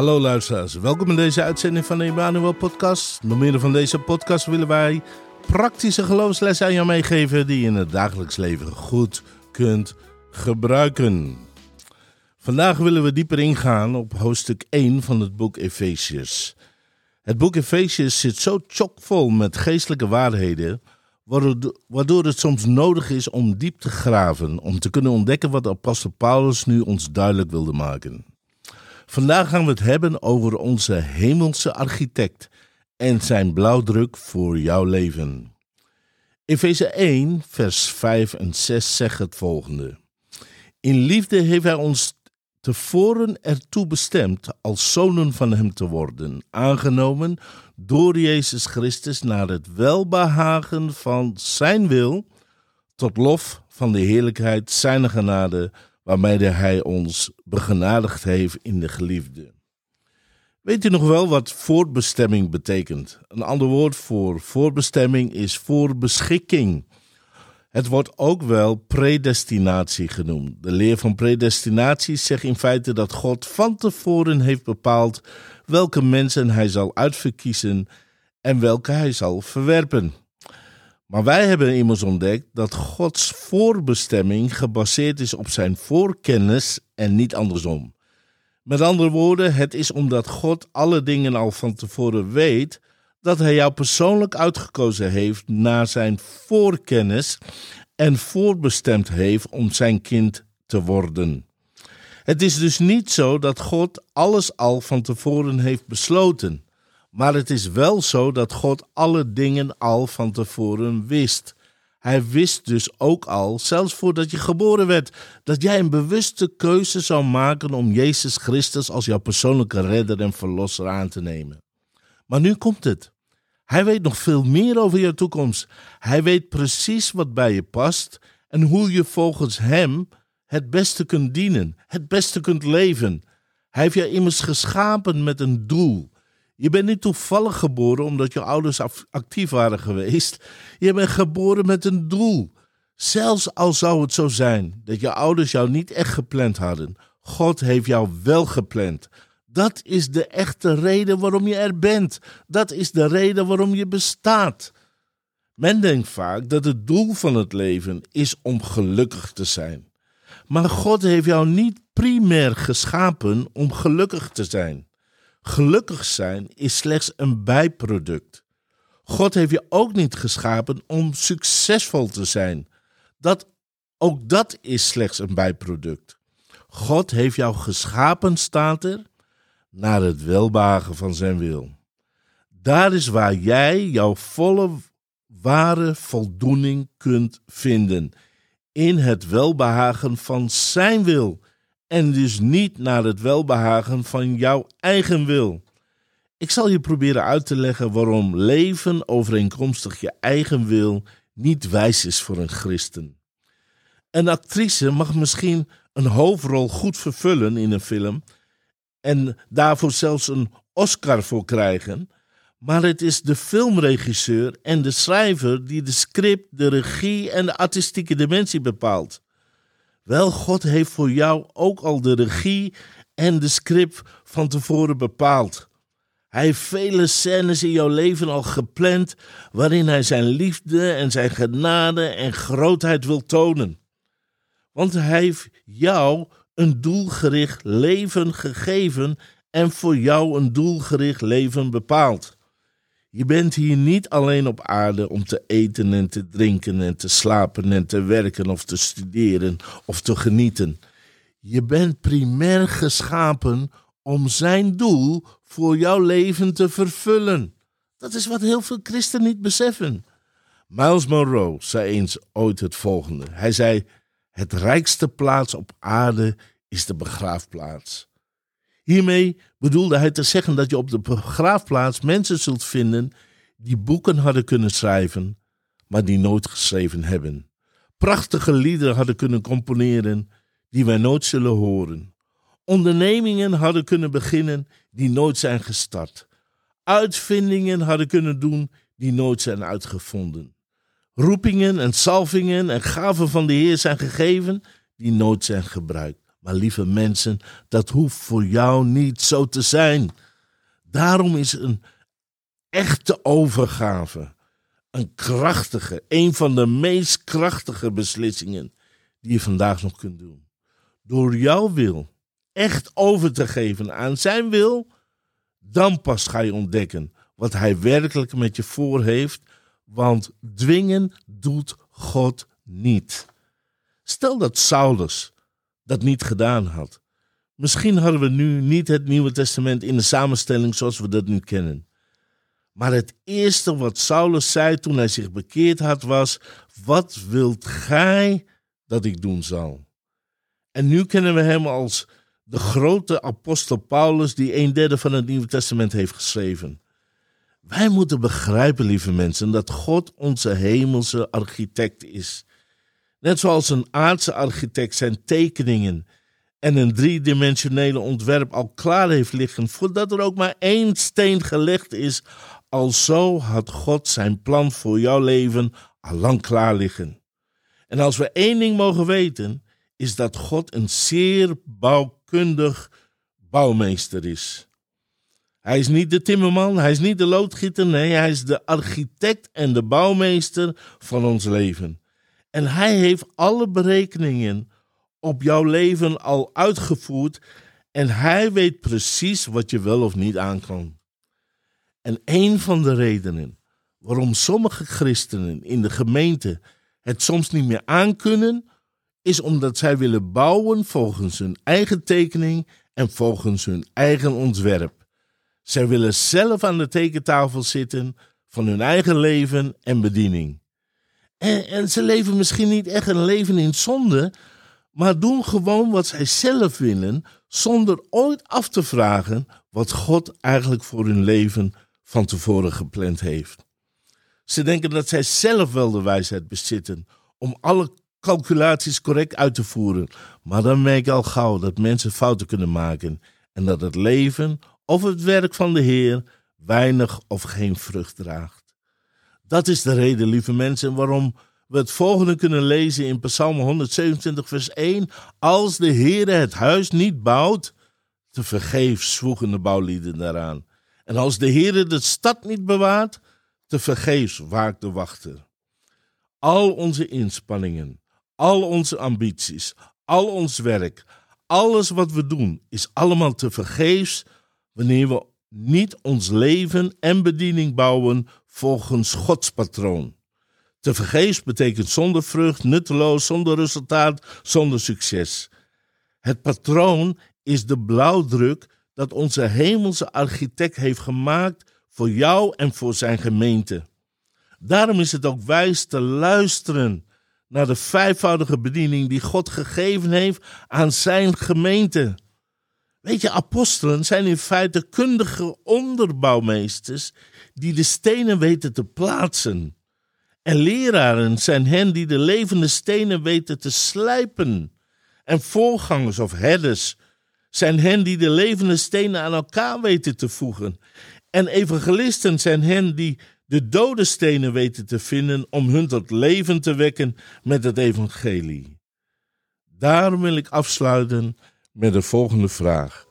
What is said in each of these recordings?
Hallo luisteraars, welkom in deze uitzending van de Emmanuel Podcast. Door middel van deze podcast willen wij praktische geloofslessen aan jou meegeven die je in het dagelijks leven goed kunt gebruiken. Vandaag willen we dieper ingaan op hoofdstuk 1 van het boek Efesius. Het boek Efesius zit zo chockvol met geestelijke waarheden, waardoor het soms nodig is om diep te graven, om te kunnen ontdekken wat apostel Paulus nu ons duidelijk wilde maken. Vandaag gaan we het hebben over onze hemelse architect en zijn blauwdruk voor jouw leven. Efeze 1, vers 5 en 6 zegt het volgende. In liefde heeft hij ons tevoren ertoe bestemd als zonen van hem te worden, aangenomen door Jezus Christus naar het welbehagen van zijn wil, tot lof van de heerlijkheid zijn genade, waarmee hij ons begenadigd heeft in de geliefde. Weet u nog wel wat voorbestemming betekent? Een ander woord voor voorbestemming is voorbeschikking. Het wordt ook wel predestinatie genoemd. De leer van predestinatie zegt in feite dat God van tevoren heeft bepaald welke mensen hij zal uitverkiezen en welke hij zal verwerpen. Maar wij hebben immers ontdekt dat Gods voorbestemming gebaseerd is op zijn voorkennis en niet andersom. Met andere woorden, het is omdat God alle dingen al van tevoren weet, dat Hij jou persoonlijk uitgekozen heeft naar zijn voorkennis en voorbestemd heeft om zijn kind te worden. Het is dus niet zo dat God alles al van tevoren heeft besloten. Maar het is wel zo dat God alle dingen al van tevoren wist. Hij wist dus ook al, zelfs voordat je geboren werd, dat jij een bewuste keuze zou maken om Jezus Christus als jouw persoonlijke redder en verlosser aan te nemen. Maar nu komt het. Hij weet nog veel meer over je toekomst. Hij weet precies wat bij je past en hoe je volgens Hem het beste kunt dienen, het beste kunt leven. Hij heeft je immers geschapen met een doel. Je bent niet toevallig geboren omdat je ouders actief waren geweest. Je bent geboren met een doel. Zelfs al zou het zo zijn dat je ouders jou niet echt gepland hadden, God heeft jou wel gepland. Dat is de echte reden waarom je er bent. Dat is de reden waarom je bestaat. Men denkt vaak dat het doel van het leven is om gelukkig te zijn. Maar God heeft jou niet primair geschapen om gelukkig te zijn. Gelukkig zijn is slechts een bijproduct. God heeft je ook niet geschapen om succesvol te zijn. Dat, ook dat is slechts een bijproduct. God heeft jou geschapen, staat er, naar het welbehagen van zijn wil. Daar is waar jij jouw volle, ware voldoening kunt vinden. In het welbehagen van zijn wil en dus niet naar het welbehagen van jouw eigen wil. Ik zal je proberen uit te leggen waarom leven overeenkomstig je eigen wil niet wijs is voor een christen. Een actrice mag misschien een hoofdrol goed vervullen in een film en daarvoor zelfs een Oscar voor krijgen, maar het is de filmregisseur en de schrijver die de script, de regie en de artistieke dimensie bepaalt. Wel, God heeft voor jou ook al de regie en de script van tevoren bepaald. Hij heeft vele scènes in jouw leven al gepland waarin hij zijn liefde en zijn genade en grootheid wil tonen. Want hij heeft jou een doelgericht leven gegeven en voor jou een doelgericht leven bepaald. Je bent hier niet alleen op aarde om te eten en te drinken en te slapen en te werken of te studeren of te genieten. Je bent primair geschapen om zijn doel voor jouw leven te vervullen. Dat is wat heel veel christenen niet beseffen. Miles Monroe zei eens ooit het volgende. Hij zei: Het rijkste plaats op aarde is de begraafplaats. Hiermee bedoelde hij te zeggen dat je op de begraafplaats mensen zult vinden die boeken hadden kunnen schrijven, maar die nooit geschreven hebben. Prachtige liederen hadden kunnen componeren die wij nooit zullen horen. Ondernemingen hadden kunnen beginnen die nooit zijn gestart. Uitvindingen hadden kunnen doen die nooit zijn uitgevonden. Roepingen en salvingen en gaven van de Heer zijn gegeven die nooit zijn gebruikt. Maar lieve mensen, dat hoeft voor jou niet zo te zijn. Daarom is een echte overgave een krachtige, een van de meest krachtige beslissingen die je vandaag nog kunt doen. Door jouw wil echt over te geven aan zijn wil, dan pas ga je ontdekken wat hij werkelijk met je voor heeft, want dwingen doet God niet. Stel dat Saulus dat niet gedaan had. Misschien hadden we nu niet het Nieuwe Testament in de samenstelling zoals we dat nu kennen. Maar het eerste wat Saulus zei toen hij zich bekeerd had was: Wat wilt gij dat ik doen zal? En nu kennen we hem als de grote apostel Paulus, die een derde van het Nieuwe Testament heeft geschreven. Wij moeten begrijpen, lieve mensen, dat God onze hemelse architect is. Net zoals een aardse architect zijn tekeningen en een driedimensionele ontwerp al klaar heeft liggen voordat er ook maar één steen gelegd is, al zo had God zijn plan voor jouw leven al lang klaar liggen. En als we één ding mogen weten, is dat God een zeer bouwkundig bouwmeester is. Hij is niet de timmerman, hij is niet de loodgieter, nee, hij is de architect en de bouwmeester van ons leven. En hij heeft alle berekeningen op jouw leven al uitgevoerd en hij weet precies wat je wel of niet aankan. En een van de redenen waarom sommige christenen in de gemeente het soms niet meer aankunnen, is omdat zij willen bouwen volgens hun eigen tekening en volgens hun eigen ontwerp. Zij willen zelf aan de tekentafel zitten van hun eigen leven en bediening. En, ze leven misschien niet echt een leven in zonde, maar doen gewoon wat zij zelf willen, zonder ooit af te vragen wat God eigenlijk voor hun leven van tevoren gepland heeft. Ze denken dat zij zelf wel de wijsheid bezitten om alle calculaties correct uit te voeren. Maar dan merk je al gauw dat mensen fouten kunnen maken en dat het leven of het werk van de Heer weinig of geen vrucht draagt. Dat is de reden, lieve mensen, waarom we het volgende kunnen lezen in Psalm 127, vers 1. Als de Heer het huis niet bouwt, te vergeefs zwoegen de bouwlieden daaraan. En als de Heer de stad niet bewaart, te vergeefs waakt de wachter. Al onze inspanningen, al onze ambities, al ons werk, alles wat we doen, is allemaal te vergeefs wanneer we niet ons leven en bediening bouwen volgens Gods patroon. Te vergeefs betekent zonder vrucht, nutteloos, zonder resultaat, zonder succes. Het patroon is de blauwdruk dat onze hemelse architect heeft gemaakt voor jou en voor zijn gemeente. Daarom is het ook wijs te luisteren naar de vijfvoudige bediening die God gegeven heeft aan zijn gemeente. Weet je, apostelen zijn in feite kundige onderbouwmeesters die de stenen weten te plaatsen. En leraren zijn hen die de levende stenen weten te slijpen. En voorgangers of herders zijn hen die de levende stenen aan elkaar weten te voegen. En evangelisten zijn hen die de dode stenen weten te vinden om hun tot leven te wekken met het evangelie. Daarom wil ik afsluiten met de volgende vraag.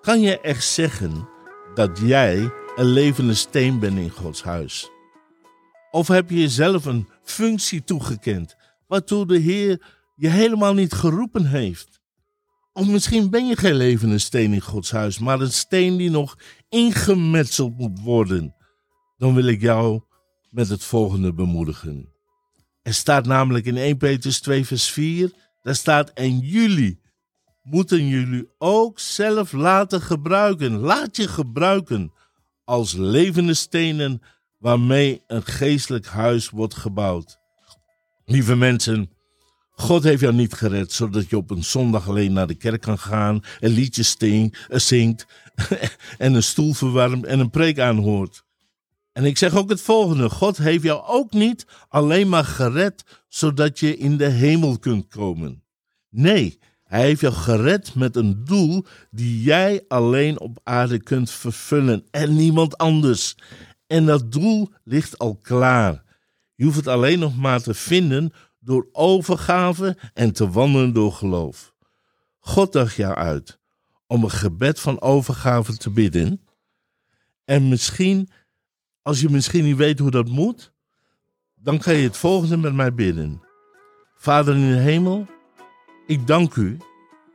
Kan je echt zeggen dat jij een levende steen bent in Gods huis? Of heb je jezelf een functie toegekend waartoe de Heer je helemaal niet geroepen heeft? Of misschien ben je geen levende steen in Gods huis, maar een steen die nog ingemetseld moet worden. Dan wil ik jou met het volgende bemoedigen. Er staat namelijk in 1 Petrus 2 vers 4, daar staat en jullie moeten jullie ook zelf laten gebruiken. Laat je gebruiken als levende stenen waarmee een geestelijk huis wordt gebouwd. Lieve mensen, God heeft jou niet gered zodat je op een zondag alleen naar de kerk kan gaan, een liedje sting, uh, zingt en een stoel verwarmt en een preek aanhoort. En ik zeg ook het volgende: God heeft jou ook niet alleen maar gered zodat je in de hemel kunt komen. Nee, hij heeft jou gered met een doel die jij alleen op aarde kunt vervullen en niemand anders. En dat doel ligt al klaar. Je hoeft het alleen nog maar te vinden door overgave en te wandelen door geloof. God daagt jou uit om een gebed van overgave te bidden. En misschien, als je misschien niet weet hoe dat moet, dan ga je het volgende met mij bidden. Vader in de hemel, ik dank u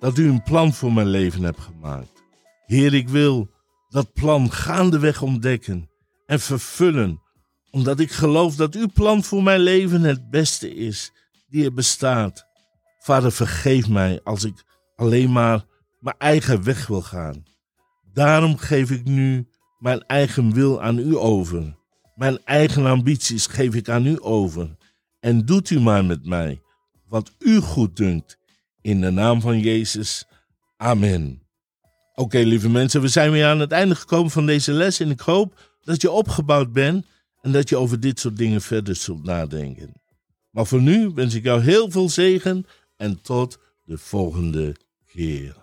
dat u een plan voor mijn leven hebt gemaakt. Heer, ik wil dat plan gaandeweg ontdekken en vervullen, omdat ik geloof dat uw plan voor mijn leven het beste is die er bestaat. Vader, vergeef mij als ik alleen maar mijn eigen weg wil gaan. Daarom geef ik nu mijn eigen wil aan u over. Mijn eigen ambities geef ik aan u over. En doet u maar met mij wat u goed dunkt. In de naam van Jezus. Amen. Oké, lieve mensen, we zijn weer aan het einde gekomen van deze les. En ik hoop dat je opgebouwd bent en dat je over dit soort dingen verder zult nadenken. Maar voor nu wens ik jou heel veel zegen en tot de volgende keer.